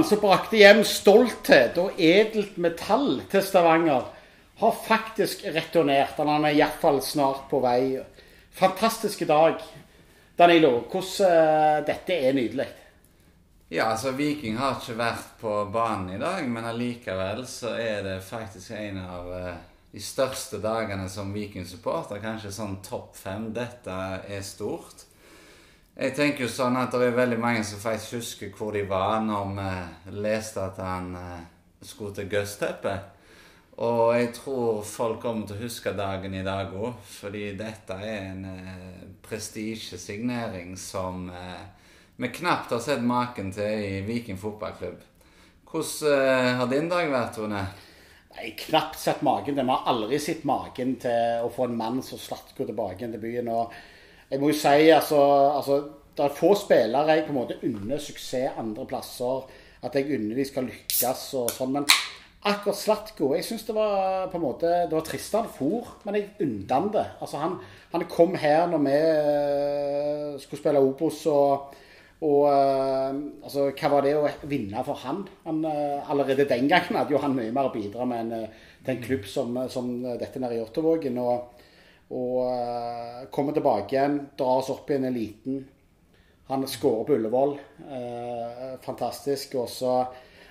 Mannen som brakte hjem stolthet og edelt metall til Stavanger, har faktisk returnert. Han er iallfall snart på vei. Fantastiske dag. Danilo, hvordan uh, Dette er nydelig. Ja, altså Viking har ikke vært på banen i dag, men allikevel så er det faktisk en av uh, de største dagene som Viking-supporter. Kanskje sånn topp fem. Dette er stort. Jeg tenker jo sånn at det er veldig mange som faktisk husker hvor de var når vi leste at han uh, skulle til Gøsteppet. Og jeg tror folk kommer til å huske dagen i dag òg, fordi dette er en eh, prestisjesignering som eh, vi knapt har sett maken til i Viking fotballklubb. Hvordan eh, har din dag vært, Tone? Nei, knapt sett maken. Vi har aldri sett maken til å få en mann som slatt går tilbake til byen. Og jeg må jo si, altså, altså Det er få spillere jeg på en måte unner suksess andre plasser. At jeg unner de skal lykkes og sånn. men akkurat Slatko Jeg syns det var på en måte, det var trist han for, men jeg unnet han det. Altså, han, han, kom her når vi uh, skulle spille Obos, og, og uh, altså, hva var det å vinne for han? han uh, allerede den gangen hadde jo han mye mer å bidra med enn til en klubb som, som dette nede i Jåttåvågen. Og, og kommer tilbake igjen, dras opp i en eliten. Han skårer på Ullevål. fantastisk. Og så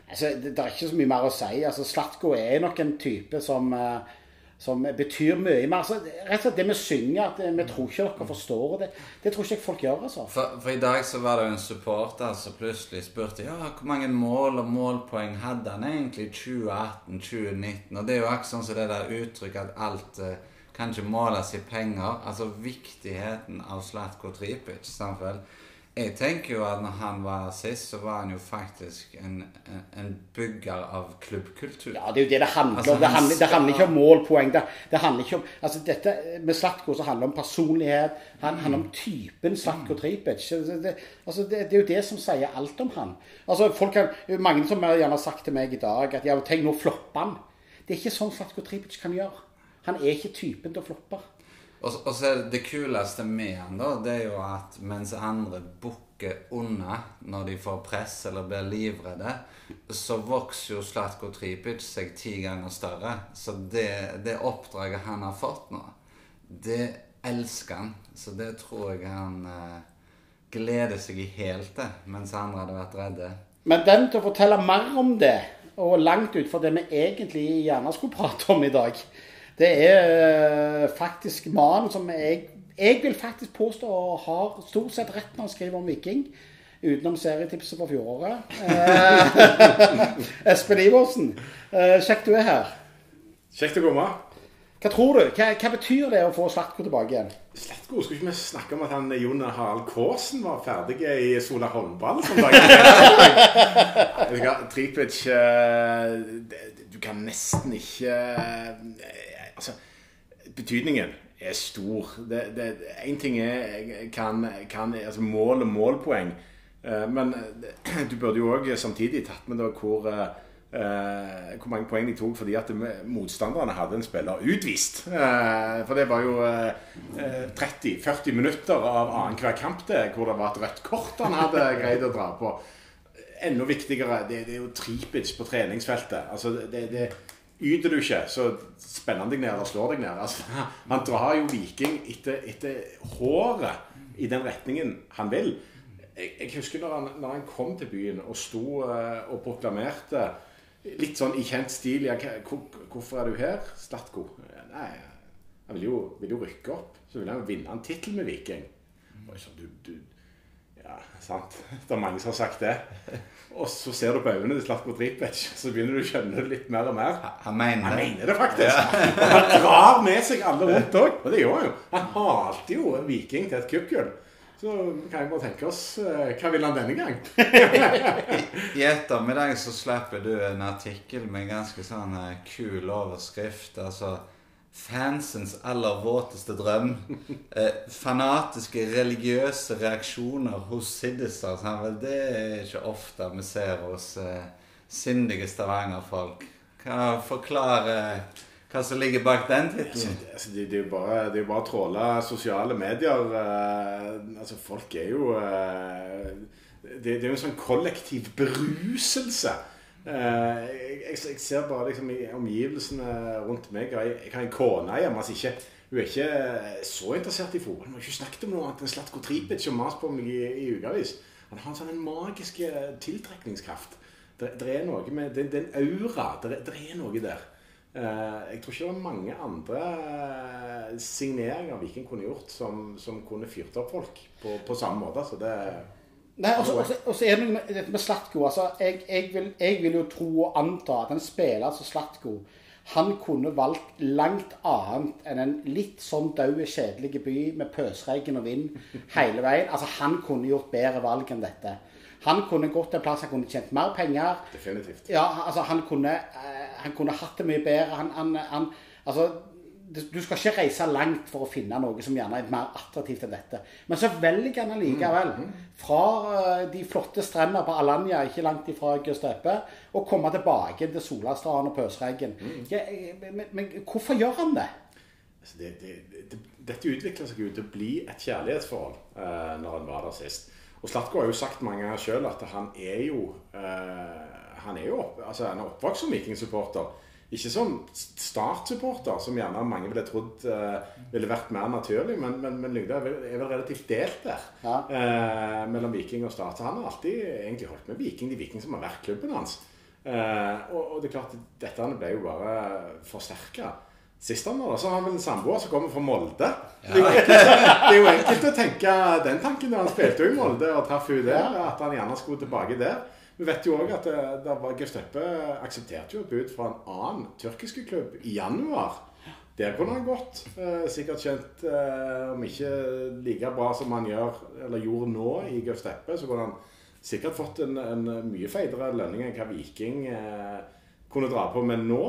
Altså, det, er ikke så mye mer å si. Altså, Slatko er nok en type som, uh, som betyr mye mer. Altså, rett og slett det vi synger, at vi tror ikke dere forstår det. Det tror ikke folk gjør. altså. For, for, i dag så var det jo en supporter som plutselig spurte ja, hvor mange mål og målpoeng hadde han egentlig i 2018-2019. Og det er jo akkurat sånn som det der uttrykket at alt kan ikke måles i penger. Altså viktigheten av Slatko Tripic. Samtidig. Jeg tenker jo at når han var sist, så var han jo faktisk en, en, en bygger av klubbkultur. Ja, det er jo det det handler altså, om. Det handler, det handler, ikke om målpoeng. Det, det handler ikke om, altså dette Med Slatko så handler det om personlighet. Han mm. handler om typen Slatko Tripic. Det, altså det, det, er jo det som sier alt om han. Altså folk kan, Mange som har gjerne sagt til meg i dag at ja, tenk nå flopper han. Det er ikke sånn Slatko Tripic kan gjøre. Han er ikke typen til å floppe. Og, og så det kuleste med han, da, det er jo at mens andre bukker unna når de får press eller blir livredde, så vokser jo Slatko Tripic seg ti ganger større. Så det, det oppdraget han har fått nå, det elsker han. Så det tror jeg han eh, gleder seg i helt til, mens andre hadde vært redde. Men den til å fortelle mer om det, og langt ut fra det vi egentlig gjerne skulle prate om i dag, det er eh, faktisk mannen som jeg, jeg vil faktisk påstå har stort sett rett når han skriver om Viking. Utenom serietipset for fjoråret. Eh, Espen Iversen, eh, kjekt du er her. Kjekt å komme. Hva tror du? Hva, hva betyr det å få Slatko tilbake igjen? Slatko, Skulle ikke vi snakke om at han Jon Harald Kaasen var ferdig i Sola håndball som? Tripic Du kan nesten ikke Altså, betydningen er stor. Én ting er kan, kan, altså mål og målpoeng. Uh, men du burde jo òg samtidig tatt med da hvor, uh, hvor mange poeng de tok fordi at motstanderne hadde en spiller utvist. Uh, for det var jo 30-40 minutter av annenhver kamp det, hvor det var et rødt kort han hadde greid å dra på. Enda viktigere, det, det er jo Tripic på treningsfeltet. Altså, det, det Yter du ikke, så spenner han deg ned eller slår deg ned. Altså, han drar jo Viking etter, etter, håret i den retningen han vil. Jeg, jeg husker når han, når han, kom til byen og sto uh, og proklamerte litt sånn i kjent stil ja, hvor, 'Hvorfor er du her, Slatko?' Nei, han vil jo, vil jo rykke opp. Så vil han vinne en tittel med Viking. Og så, du, du, ja, sant. Det er mange som har sagt det. Og så ser du på øynene til Slatko Tripic, så begynner du å skjønne det litt mer og mer. Han mener, han mener det faktisk. Ja. og han drar med seg alle rundt òg. Og det gjør han jo. Han halte jo en viking til et cupgull. Så kan jeg bare tenke oss uh, Hva vil han denne gang? I ettermiddag så slipper du en artikkel med en ganske sånn uh, kul overskrift. altså fansens aller våteste drøm. Eh, fanatiske religiøse reaksjoner hos siddiser. Det er ikke ofte vi ser hos eh, sindige Stavanger-folk. Kan jeg forklare hva som ligger bak den tittelen? Altså, det, det, er jo bare, det bare å tråle sosiale medier. Eh, altså, folk er jo eh, det, det er jo en sånn kollektiv beruselse. Eh, jeg, jeg, ser bare liksom omgivelsene rundt meg. Jeg, jeg har en kone hjemme som ikke hun er ikke så interessert i fotball. Hun har ikke snakket om noe annet enn Slatko Tripic og mas på meg i, i ukevis. Han har en sånn magisk eh, tiltrekningskraft. Det, er noe med Det, det aura. Det, det er noe der. Eh, jeg tror ikke det var mange andre eh, signeringer Viking kunne gjort som, som kunne fyrt opp folk på, på samme måte. Så det Nei, og så- er det dette med Slatko. Altså, jeg, jeg, vil, jeg vil jo tro og anta at en spiller som Slatko han kunne valgt langt annet enn en litt sånn daud, kjedelig by med pøsregn og vind hele veien. Altså, Han kunne gjort bedre valg enn dette. Han kunne gått en plass han kunne tjent mer penger. Definitivt. Ja, altså han kunne, eh, han kunne hatt det mye bedre. Han, han, han, altså, du skal ikke reise langt for å finne noe som gjerne er mer attraktivt enn dette. Men så velger han allikevel, fra eh, de flotte strendene på Alanya, ikke langt ifra Gustepe, å komme tilbake til Solastranden og Pøsreggen. Ja, eh, men, men hvorfor gjør han det? Altså, det, det, det, dette utvikler seg jo til å bli et kjærlighetsforhold eh, når han var der sist. Og Slatko har jo sagt mange ganger sjøl at han er jo eh, Han er jo opp, altså, han er oppvokst som vikingsupporter. Ikke som Start-supporter, som gjerne mange ville trodd uh, ville vært mer naturlig. Men, men, men Lyngdal er er vel relativt delt der Ja. uh, mellom Viking og Start. Så han har alltid egentlig holdt med Viking. De Viking som har vært klubben hans. Uh, og, og det er klart, dette ble jo bare forsterka. Sist han var der, så har han en samboer som kommer fra Molde. Det, er enkelt, det er jo enkelt å tenke den tanken da han spilte jo i Molde og traff henne der. At han gjerne skulle tilbake der. Vi vet jo òg at det, det var Gesteppe aksepterte jo et bud fra en annen tyrkisk klubb i januar. Der kunne han gått. Eh, sikkert kjent eh, om ikke like bra som han gjør, eller gjorde nå i Gesteppe, så kunne han sikkert fått en, en mye feitere lønning enn hva Viking eh, kunne dra på med nå.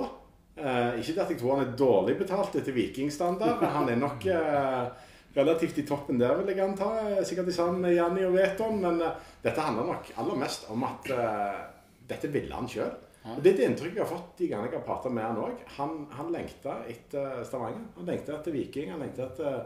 Eh, ikke at jeg tror han er dårlig betalt etter vikingstandard. Han er nok eh, relativt i toppen der, vil jeg anta. Sikkert i sammen med Janni og Veton. Men eh, dette handler nok aller mest om at eh, dette ville han sjøl. Det er et inntrykket jeg har fått de gangene jeg har pratet med han òg. Han, han lengta etter Stavanger. Han lengta etter Viking. Han lengta etter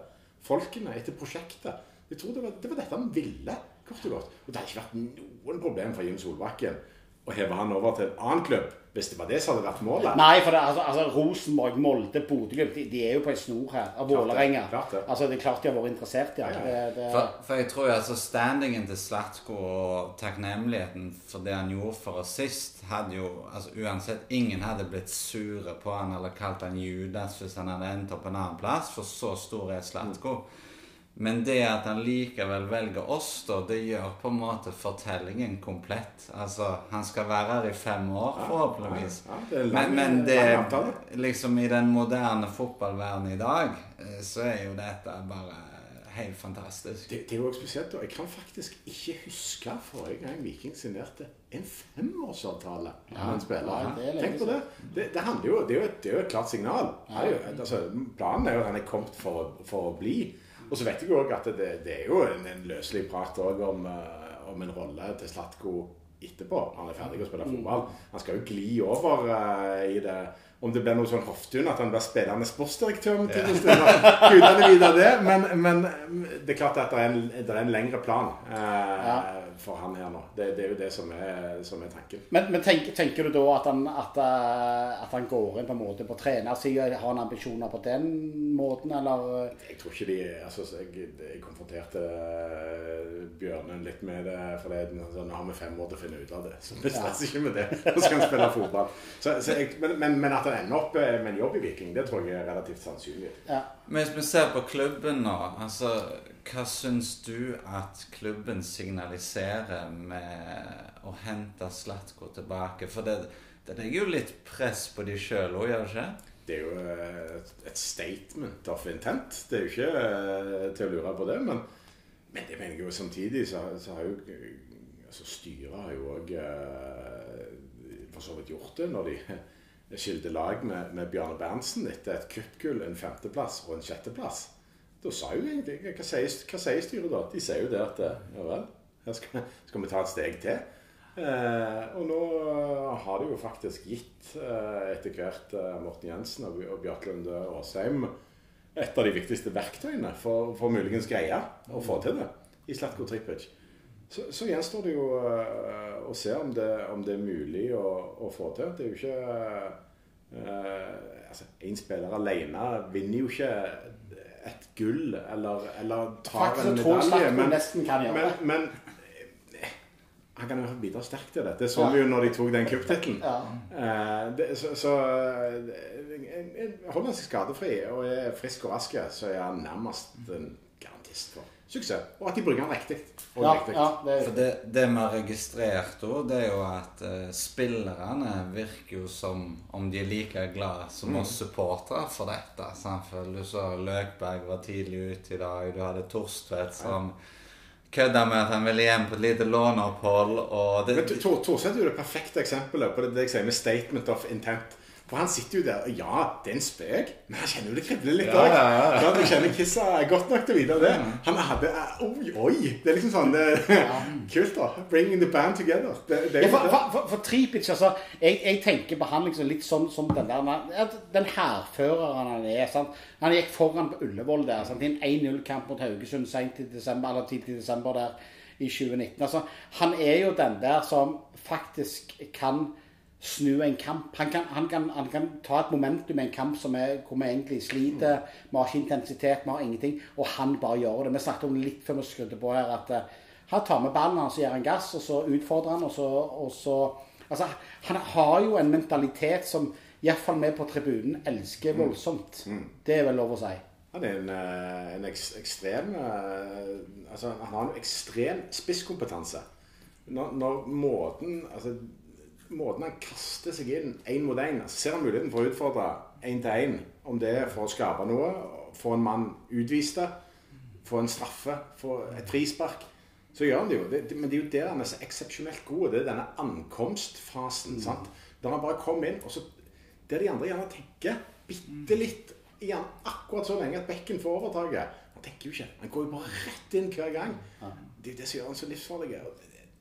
folkene, etter prosjektet. Jeg tror det var, det var dette han ville, kort og godt. Og det hadde ikke vært noen problem for Jim Solbakken å heve han over til en annen klubb, hvis det var det som hadde vært målet. Nei, for det, altså, altså Rosenborg, Molde, Bodø-Glimt, de, de er jo på en snor her. Av Vålerenga. det. Altså, det er klart de har vært interessert, ja. Ja, ja. Det, det, For, for jeg tror altså standingen til Slatko og takknemligheten for det han gjorde for oss sist, hadde jo altså Uansett, ingen hadde blitt sure på han eller kalt han Judas hvis han hadde endt opp en annen plass, for så stor er Slatko. Men det at han likevel velger oss, da, det gjør på en måte fortellingen komplett. Altså, han skal være her i fem år, forhåpentligvis. Ja, ja, det men, men det liksom i den moderne fotballverdenen i dag, eh, så er jo dette bare helt fantastisk. Det, det er jo også spesielt. da. Jeg kan faktisk ikke huske forrige gang Viking signerte en femårsavtale med en spiller. Er Tenk på det. Det, det, handler jo, det, er jo et, det er jo et klart signal. Er jo, altså, planen er jo at han er kommet for, for å bli. Og så vet jeg òg at det, det er jo en, en løselig prat om, eh, om en rolle til Slatko etterpå. Han er ferdig å spille fotball. Han skal jo gli over uh, i det Om det blir noe sånn Hoftun, at han blir spillende sportsdirektør med tiden stund. Gudene vite det. Men, men det er klart at det er en, det er en lengre plan eh, for han her nå. Det, det er jo det som er, som er tanken. Men, men tenk, tenker du da at han, at, eh, at han går inn på en måte på trenersida? Har han ambisjoner på den måten, eller? Jeg tror ikke de altså, jeg, jeg konfronterte eh, Bjørnen litt med det forleden. Altså, nå har vi fem år til å finne ut av det. Så vi stresser ikke med det. Nå skal han spille fotball. Så, så jeg, men, men, men at han ender opp eh, med en jobb i Viking, det tror jeg er relativt sannsynlig. Ja. Men hvis vi ser på klubben nå, altså hva syns du at klubben signaliserer med å hente Slatko tilbake? For det, det legger jo litt press på de sjøl òg, gjør det ikke? Det er jo eh, et, statement of intent. Det er jo ikke eh, til å lure på det. Men, men det mener jeg jo samtidig så, så har jo eh, altså Styret har jo òg for så vidt gjort det når de skilte lag med, med Bjarne Berntsen etter et cupgull, en femteplass og en sjetteplass. Da sa jo egentlig Hva sier, sier styret da? De sier jo det at eh, ja vel, her skal, skal vi ta et steg til. Eh, og nå har de jo faktisk gitt eh, etter hvert eh, Morten Jensen og, og Bjørklund Aasheim et av de viktigste verktøyene for, for muligens greie å få til det i Slatko Tripic. Så, så gjenstår det jo eh, å se om det, om det er mulig å, å få til. Det er jo ikke uh, altså, spiller alene vinner jo ikke et gull eller, eller tar Faktisk en medalje. Men, nesten kan gjøre men, men eh, han kan jo bidra sterkt til det. Det så vi jo når de tok den cuptittelen. Ja. Eh, så så eh, Holder han seg skadefri og er frisk og rask, så er han nærmest en garantist for suksess. Og at de bruker den riktig. Ja, ja, det, For det, det vi har registrert òg, det er jo at uh, spillerne virker jo som om de er like glad som oss supportere for dette. Samtidig, du så Løkberg var tidlig ute i dag. Du hadde Torstvedt som kødda med at han ville hjem på et lite låneopphold. Og det, Men Tor- er jo det perfekte eksempelet på det, det jeg sier med statement of intent. For han sitter jo der og Ja, det er en spøk, men han kjenner jo det kribler litt Ja, òg. ja, ja. Du kjenner Kissa godt nok til å vite det. Han hadde eh, Oi, oi! Det er liksom sånn det, Kult, da. Bringing the band together. Det, det Ja, for, for, for, for Tripic, altså jeg, jeg tenker på han liksom litt sånn som den der Den hærføreren han er. sant? Han gikk foran på Ullevål der. sant? I en 1-0-kamp mot Haugesund sent i desember, eller tidlig i desember der i 2019. altså Han er jo den der som faktisk kan snu en kamp. Han kan, han kan, han kan ta et momentum i en kamp som er, hvor vi egentlig sliter. Vi har ikke intensitet, vi har ingenting. Og han bare gjør det. Vi snakket om det litt før vi skrudde på her, at eh, han tar med ballen, og så gir han gass, og så utfordrer han, og så, og så Altså, han har jo en mentalitet som iallfall vi på tribunen elsker voldsomt. Det er vel lov å si. Han er en, eh, en ekstrem eh, Altså, han har en ekstrem spisskompetanse. Når, når måten Altså, måten han kaster seg inn én mot én altså, Ser han muligheten for å utfordre én til én, om det er for å skape noe, få en mann utvist, få en straffe, få et frispark, så gjør han det jo. Det, det, men det er jo der han er så eksepsjonelt god. Det er denne ankomstfasen. sant? Der han bare kommer inn, og så Der de andre gjerne tenker bitte litt igjen akkurat så lenge at bekken får overtaket. Han tenker jo ikke. Han går jo bare rett inn hver gang. Det er jo det som gjør han så livsfarlig.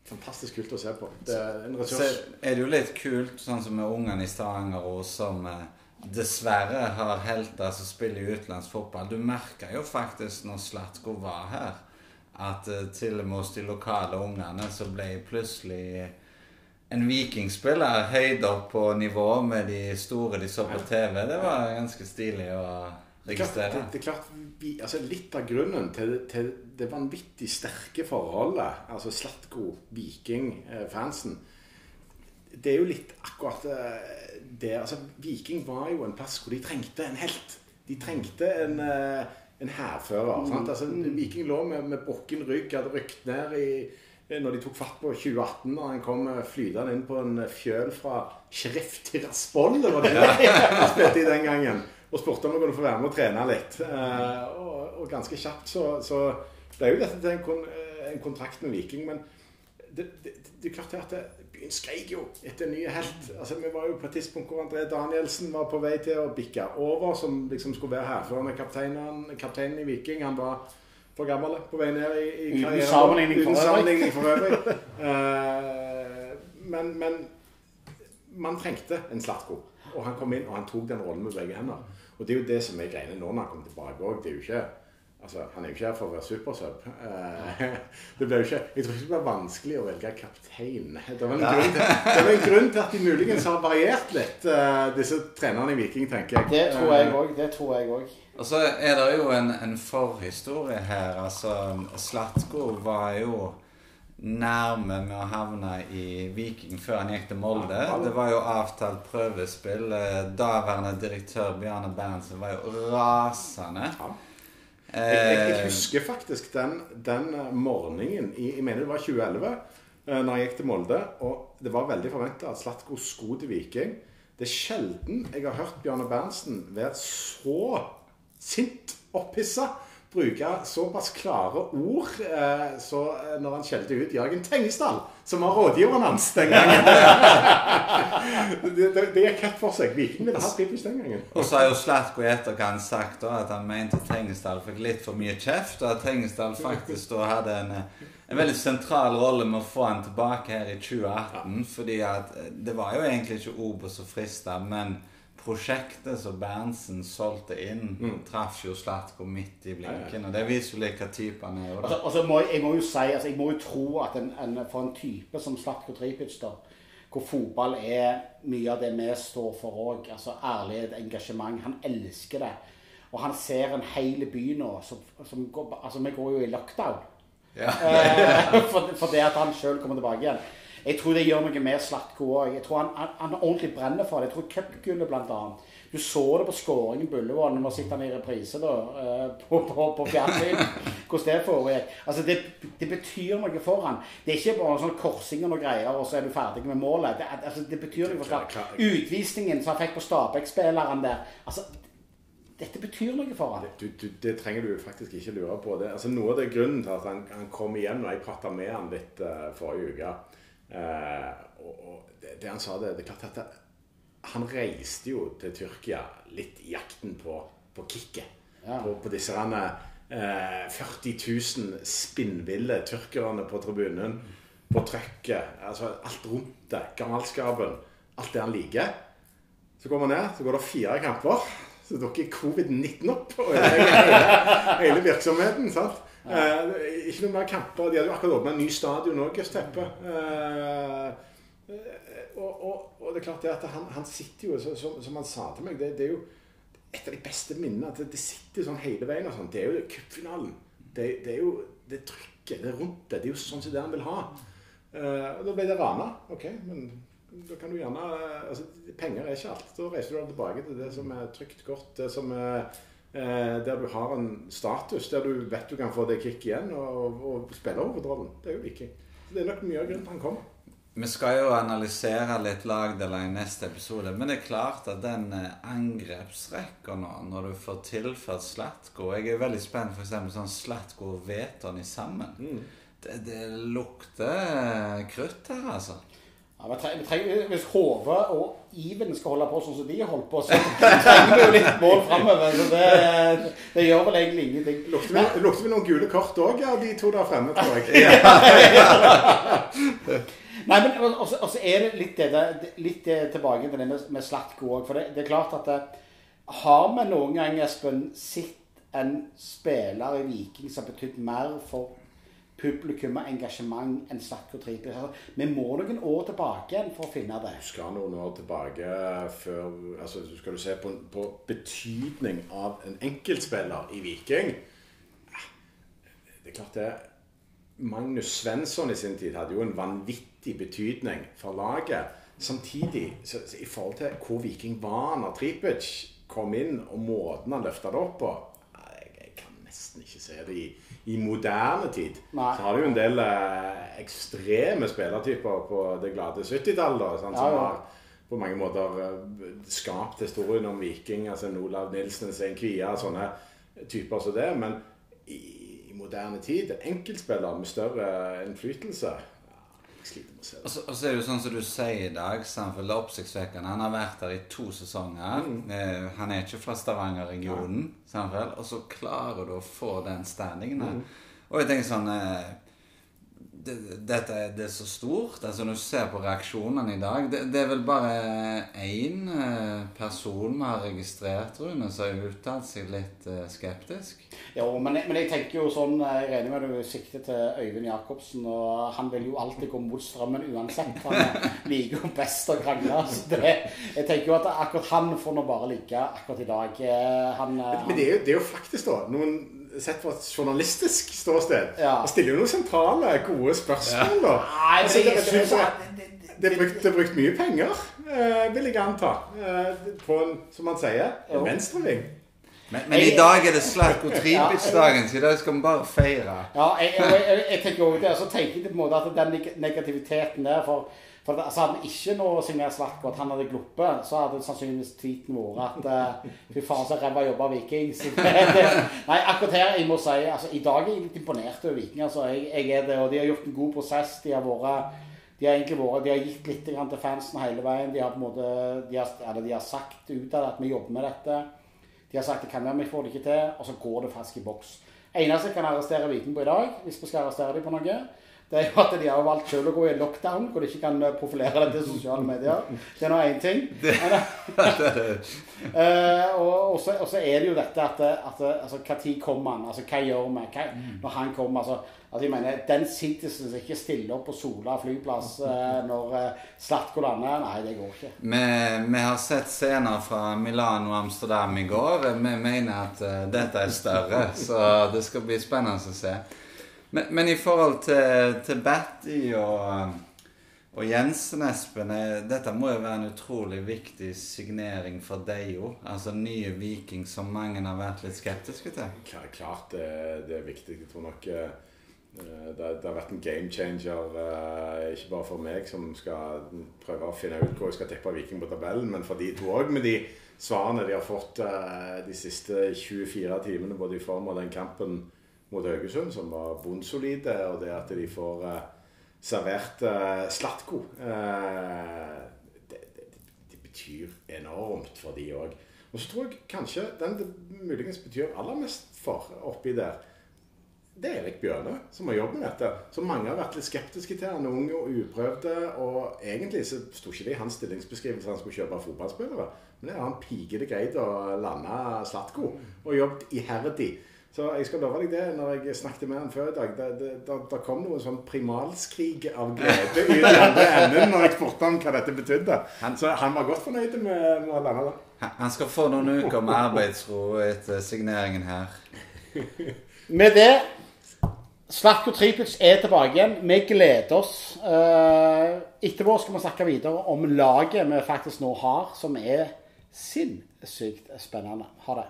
Og Fantastisk kult å se på. Det er en så er det jo litt kult, sånn som med ungene i Stavanger og som eh, dessverre har helter som spiller i utenlandsk fotball. Du merka jo faktisk når Slatko var her, at eh, til og med hos de lokale ungene så ble plutselig en vikingspiller Høyder opp på nivå med de store de så på TV. Det var ganske stilig å Det er klart, det, det er klart vi, altså Litt av grunnen til, til det vanvittig sterke forholdet, altså Slatko-Viking-fansen, det er jo litt akkurat eh, det altså Viking var jo en plass hvor de trengte en helt. De trengte en, eh, en hærfører. Mm. Altså, Viking lå med, med brukken rygg, hadde rykt ned i når de tok fatt på 2018, og han kom eh, flytende inn på en fjøl fra Sheriff Tiraspol, det var det de spilte i den gangen, og spurte om jeg kunne få være med og trene litt. Eh, og, og ganske kjapt så, så ble jo dette til en, kon, eh, en kontrakt med Viking, men det, det, det er klart at det, byen skreik jo etter en ny helt. Altså, vi var jo på et tidspunkt hvor André Danielsen var på vei til å bikke over, som liksom skulle være hærførende kapteinen, kapteinen i Viking. Han var for gammel på vei ned i, i Uten karrieren. sammenligning for Uten sammenligning for øvrig. Eh, men, men man trengte en Slatko. Og han kom inn, og han tok den rollen med begge hender. Og det er jo det som er greiene nå når han kommer tilbake òg. Det er jo ikke Altså, Han er jo ikke her for å være supersub. Eh, det ble jo ikke, jeg tror ikke det blir vanskelig å velge kaptein. Det var en, grunn til, det var en grunn til at de muligens har variert litt, eh, disse trenerne i Viking, tenker jeg. Det tror jeg Eh, òg. Det tror jeg òg. Og så er det jo en, en forhistorie her. Altså, Slatko var jo nærme med å havne i Viking før han gikk til Molde. Det var jo avtalt prøvespill. Eh, Daværende direktør Bjarne Berntsen var jo rasende. Ja. Jeg, jeg, jeg Eh, husker faktisk den, den morgenen i jeg mener det var 2011, eh, når jeg gikk til Molde. Og det var veldig forventa at Slatko skulle til Viking. Det er sjelden jeg har hørt Bjarne Berntsen være så sint opphissa. Bruke såpass klare ord eh, så eh, når han skjelte ut Jørgen Tengesdal, som var rådgiveren hans den gangen. det, det, det gikk helt for seg. Viking ville ha Tripic den gangen. Og så har jo Slatko i etterkant sagt da, at han mente Tengesdal fikk litt for mye kjeft, og at Tengesdal faktisk da hadde en, en veldig sentral rolle med å få han tilbake her i 2018. Fordi at eh, det var jo egentlig ikke Obos som frista, men prosjektet som Berntsen solgte inn, traff jo Slatko midt i blinken. Og det viser jo litt hva type han er. jo Altså, da. altså må, jeg- jeg må jo si, altså, jeg må jo tro at en, en, for en type som Slatko Tripic, da, hvor fotball er mye av det vi står for òg, altså ærlighet, engasjement, han elsker det. Og han ser en hel by nå som, som går, Altså, vi går jo i lockdown. Ja. Eh, for, for det at han sjøl kommer tilbake igjen. Jeg tror det gjør noe med Slatko òg. Jeg tror han, han, han ordentlig brenner for det. Jeg tror cupgullet blant annet. Du så det på skåringen på Ullevål. Nå sitter han i reprise da, eh, på, på, på fjernsyn. Hvordan det foregikk. Altså, det, det betyr noe for han. Det er ikke bare sånn korsing og greier, og så er du ferdig med målet. Det, altså, det betyr noe for Slatko. Utvisningen som han fikk på Stabæk-spilleren der altså, Dette betyr noe for ham. Det, det, det trenger du faktisk ikke lure på. Det, altså, noe av det grunnen til at han, han kom igjen, og jeg prata med han litt uh, forrige uke og, og det, det han sa, det, det er klart at han reiste jo til Tyrkia litt i jakten på, på kicket. Ja. På, på disse rene, eh, 40 000 spinnville tyrkerne på tribunen. På trøkket. Altså alt rundt det. Gammelskapen. Alt det han liker. Så går man ned, så går det fire kamper. Så dukker covid-19 opp og ødelegger hele, hele virksomheten. sant? Eh, ikke noen mer kamper. De hadde jo akkurat åpna en ny stadion òg, Østeppe. Eh, og, og, og det er klart det at han, han sitter jo, så, som, som han sa til meg, det, det er jo et av de beste minnene. at Det, sitter sitter sånn hele veien. og sånn, Det er jo cupfinalen. Det, det er jo det trykket, det er rundt det. Det er jo sånn som det han vil ha. Eh, og da ble det Rana. Ok, men da kan du gjerne eh, altså, Penger er ikke alt. Da reiser du deg tilbake til det som er trygt, godt. Det som er Der du har en status, der du vet du kan få det kick igjen og, og spille hovedrollen. Det er jo Viking. Så det er nok mye av grunnen til han kommer. Vi skal jo analysere litt lagdeler i neste episode, men det er klart at den eh, angrepsrekka nå, når du får tilført Slatko Jeg er veldig spent for eksempel sånn Slatko og Veton i sammen. Det, det lukter eh, krutt her, altså. Ja, vi trenger, vi trenger, hvis Hove og Iven skal holde på sånn som de holdt på, så trenger vi jo litt mål framover. Så det, det gjør vel egentlig ingenting. Lukter vi, lukter vi noen gule kort òg, ja, de to der fremme, tror jeg. Nei, men også, og og så er det litt det, litt tilbake til det med, med Slatko òg. For det, det er klart at det, har vi noen gang, Espen, sett en spiller i Viking som har betydd mer for publikum og engasjement enn Slatko og Altså, vi må noen år tilbake for å finne det. Du skal noen år tilbake før altså Skal du se på, på betydning av en enkeltspiller i Viking Det er klart det Magnus Svensson i sin tid hadde jo en vanvittig betydning for laget. Samtidig, så, så i forhold til hvor Viking var når Tripic kom inn, og måten han løfta det opp på jeg, jeg kan nesten ikke se det i, i moderne tid. Nei. Så har du jo en del eh, ekstreme spillertyper på det glade 70-tallet. da, sant, Ja, som ja. har på mange måter eh, skapt historien om Viking. altså en Olav Nilsen, Svein Kvia, sånne typer som det. Men i, i moderne tid, en enkeltspiller med større innflytelse sliter med å se det. Og så, og så er det jo sånn som du sier i dag, det er oppsiktsvekkende. Han har vært der i to sesonger. Eh, han er ikke fra Stavanger-regionen, sant og så klarer du å få den standingen der. Og jeg tenker sånn eh, det, dette er, det er så stort. altså Når du ser på reaksjonene i dag Det, det er vel bare én eh, person vi har registrert, Rune, som har uttalt seg litt eh, skeptisk. Jo, men, jeg- men jeg tenker jo sånn Jeg regner med du sikter til Øyvind Jacobsen, og han vil jo alltid gå mot strømmen uansett. Han liker jo best å krangle. Så det, jeg tenker jo at akkurat han får nå bare ligge akkurat i dag. Eh, Han, eh, Men det er, jo, det er jo faktisk da noen Sett fra et journalistisk ståsted. Ja. Han stiller jo noen sentrale, gode spørsmål, da. Nei, Altså, det, jeg det, det, det, det, er brukt, det er brukt mye penger, eh, vil jeg anta, eh, på en, som man sier, en venstreving. Men, men i dag er det Slatko Tripic-dagen, så i dag skal vi bare feire. Ja, jeg, jeg, jeg, jeg tenker også det. Så tenker jeg på en måte at den negativiteten der for, for altså Hadde vi ikke nå signert at han hadde gluppet, så hadde sannsynligvis tweeten vært at eh, Fy faen, så ræva jobba Viking. Nei, akkurat her, jeg må si altså I dag er jeg litt imponert over Viking. altså jeg, jeg er det, og De har gjort en god prosess. De har vært de har egentlig vært, de har gitt litt til fansen hele veien. De har på en måte, de har, eller de har sagt ut av at vi jobber med dette. De har sagt det kan være vi får det ikke til, og så går det faktisk i boks. Eneste jeg kan arrestere Viking på i dag, hvis vi skal arrestere dem på noe, det er jo at de har valgt selv å gå i lockdown, hvor de ikke kan eh, profilere det til sosiale medier. Det er nå én ting. uh, og, så, og, så, er det jo dette at, at altså, tid kommer han? Altså, hva gjør vi? Hva, når han kommer? altså Altså, jeg mener, Den citizen som ikke stiller opp på Sola flyplass når Slatko lander, nei, det går ikke. Vi, vi, har sett scener fra Milano og Amsterdam i går. Vi mener at dette er større, så det skal bli spennende å se. Men, men i forhold til, til Batty og, og Jensen, Espen, dette må jo være en utrolig viktig signering for deg òg. Altså nye Viking som mange har vært litt skeptiske til. Klart det, det er viktig. Jeg tror nok Eh, det, det, har vært en game changer, ikke bare for meg som skal prøve å finne ut hvor jeg skal tippe Viking på tabellen, men for de to òg, med de svarene de har fått de siste 24 timene, både i form av den kampen mot Haugesund, som var bunnsolide, og det at de får uh, servert Slatko. Det, det, det, betyr enormt for de òg. Og så tror jeg kanskje den det muligens betyr aller mest for oppi der det er Erik Bjørne som har jobbet med dette. Som mange har vært litt skeptiske til han, unge og uprøvde. Og egentlig så sto ikke det i hans stillingsbeskrivelse han skulle kjøpe fotballspillere. Men det har han pigete greid å lande Slatko og jobbet iherdig. Så jeg skal love deg det, når jeg snakket med han før i dag Det, det, det, det kom noe sånn primalskrig av glede i den andre enden når jeg spurte om hva dette betydde. Så han var godt fornøyd med, med å lande. Han skal få noen uker med arbeidsro etter signeringen her. Med det Slatko Tripic er tilbake igjen. Vi gleder oss. Uh, etterpå skal vi snakke videre om laget vi faktisk nå har, som er sinnssykt spennende. Ha det.